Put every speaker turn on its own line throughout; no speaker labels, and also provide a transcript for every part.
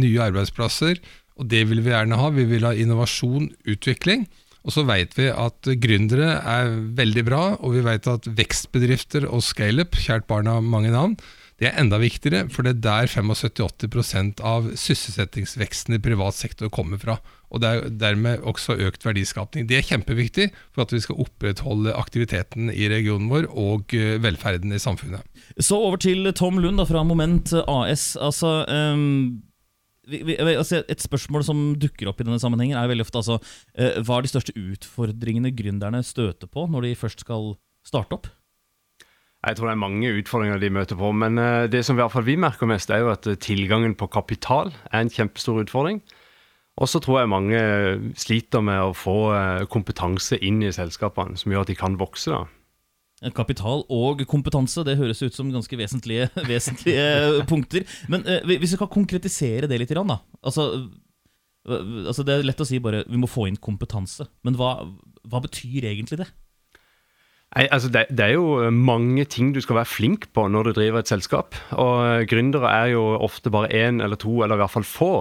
nye arbeidsplasser, og det vil vi gjerne ha. Vi vil ha innovasjon, utvikling. Og så vet vi at gründere er veldig bra, og vi vet at vekstbedrifter og scaleup, kjært barn har mange navn, det er enda viktigere, for det er der 75-80 av sysselsettingsveksten i privat sektor kommer fra. Og det er dermed også økt verdiskapning. Det er kjempeviktig for at vi skal opprettholde aktiviteten i regionen vår og eh, velferden i samfunnet.
Så over til Tom Lund da, fra Moment AS. Altså, um vi, vi, altså et spørsmål som dukker opp i denne sammenhengen, er veldig ofte altså, uh, hva er de største utfordringene gründerne støter på når de først skal starte opp?
Jeg tror det er mange utfordringer de møter på, men uh, det som i hvert fall vi merker mest, er jo at tilgangen på kapital er en kjempestor utfordring. Og så tror jeg mange sliter med å få kompetanse inn i selskapene, som gjør at de kan vokse. da.
Kapital og kompetanse, det høres ut som ganske vesentlige, vesentlige punkter. Men eh, hvis vi kan konkretisere det litt, da. Altså, altså, Det er lett å si bare vi må få inn kompetanse. Men hva, hva betyr egentlig det?
Nei, altså det, det, er jo mange ting du skal være flink på når du driver et selskap. Og gründere er jo ofte bare én eller to, eller i hvert fall få.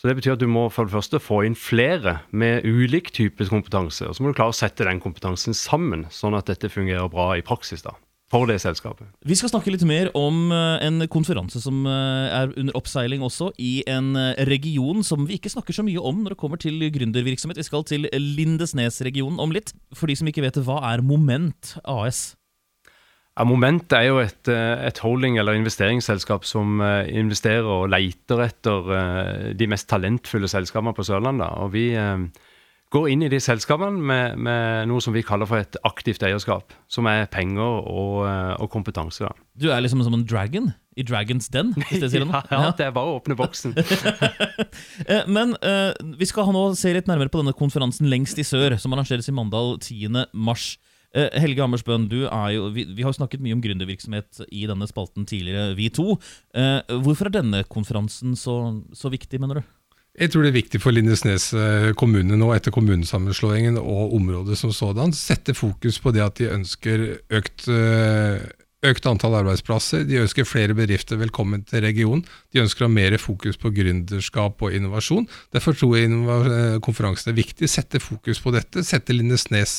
Så Det betyr at du må for det første få inn flere med ulik type kompetanse. Og så må du klare å sette den kompetansen sammen, sånn at dette fungerer bra i praksis. da for det selskapet.
Vi skal snakke litt mer om eh, en konferanse som eh, er under oppseiling også, i en eh, region som vi ikke snakker så mye om når det kommer til gründervirksomhet. Vi skal til Lindesnes-regionen om litt. For de som ikke vet det, hva er Moment AS?
Ja, Moment er jo et, et, holding- eller investeringsselskap som investerer og leter etter de mest talentfulle selskapene på Sørlandet. Og vi går inn i de selskapene med, med, noe som vi kaller for et aktivt eierskap. Som er penger og, og kompetanse. Da.
Du er liksom som en dragon i Dragons Den? Hvis det sier
noe. ja, ja, det er bare å åpne boksen.
Men uh, vi skal nå se litt nærmere på denne konferansen lengst i sør, som arrangeres i Mandal 10. mars. Eh, Helge Hammersbøen, du er jo, vi, vi har snakket mye om gründervirksomhet i denne spalten tidligere, vi to. Eh, hvorfor er denne konferansen så, så viktig, mener du?
Jeg tror det er viktig for Lindesnes eh, kommune nå, etter kommunesammenslåingen og området som sådan, sette fokus på det at de ønsker økt, økt antall arbeidsplasser. De ønsker flere bedrifter velkommen til regionen. De ønsker å ha mer fokus på gründerskap og innovasjon. Derfor tror jeg konferansen er viktig. Sette fokus på dette. Sette Lindesnes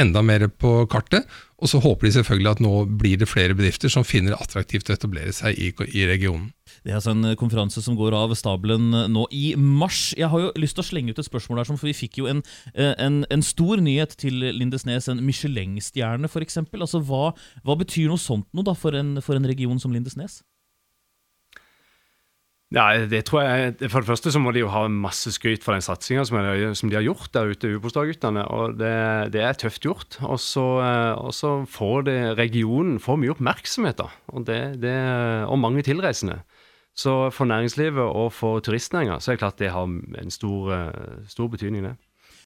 enda mer på kartet. Og så håper de selvfølgelig at nå blir det flere bedrifter som finner det attraktivt å etablere seg i, i, regionen.
Det er altså en konferanse som går av stabelen nå i mars. Jeg har jo lyst til å slenge ut et spørsmål der, for vi fikk jo en, eh, en, en stor nyhet til Lindesnes, en Michelin-stjerne f.eks. Altså, hva, hva, betyr noe sånt noe da for en, for en region som Lindesnes?
Ja, det tror jeg, For det første så må de jo ha masse skryt for den satsinga som, som, de har gjort der ute, og det, det, er tøft gjort. Så, og så får det, regionen får mye oppmerksomhet, da. Og, det, det, og mange tilreisende. Så for næringslivet og for turistnæringa så er det klart det har en stor, stor betydning, det.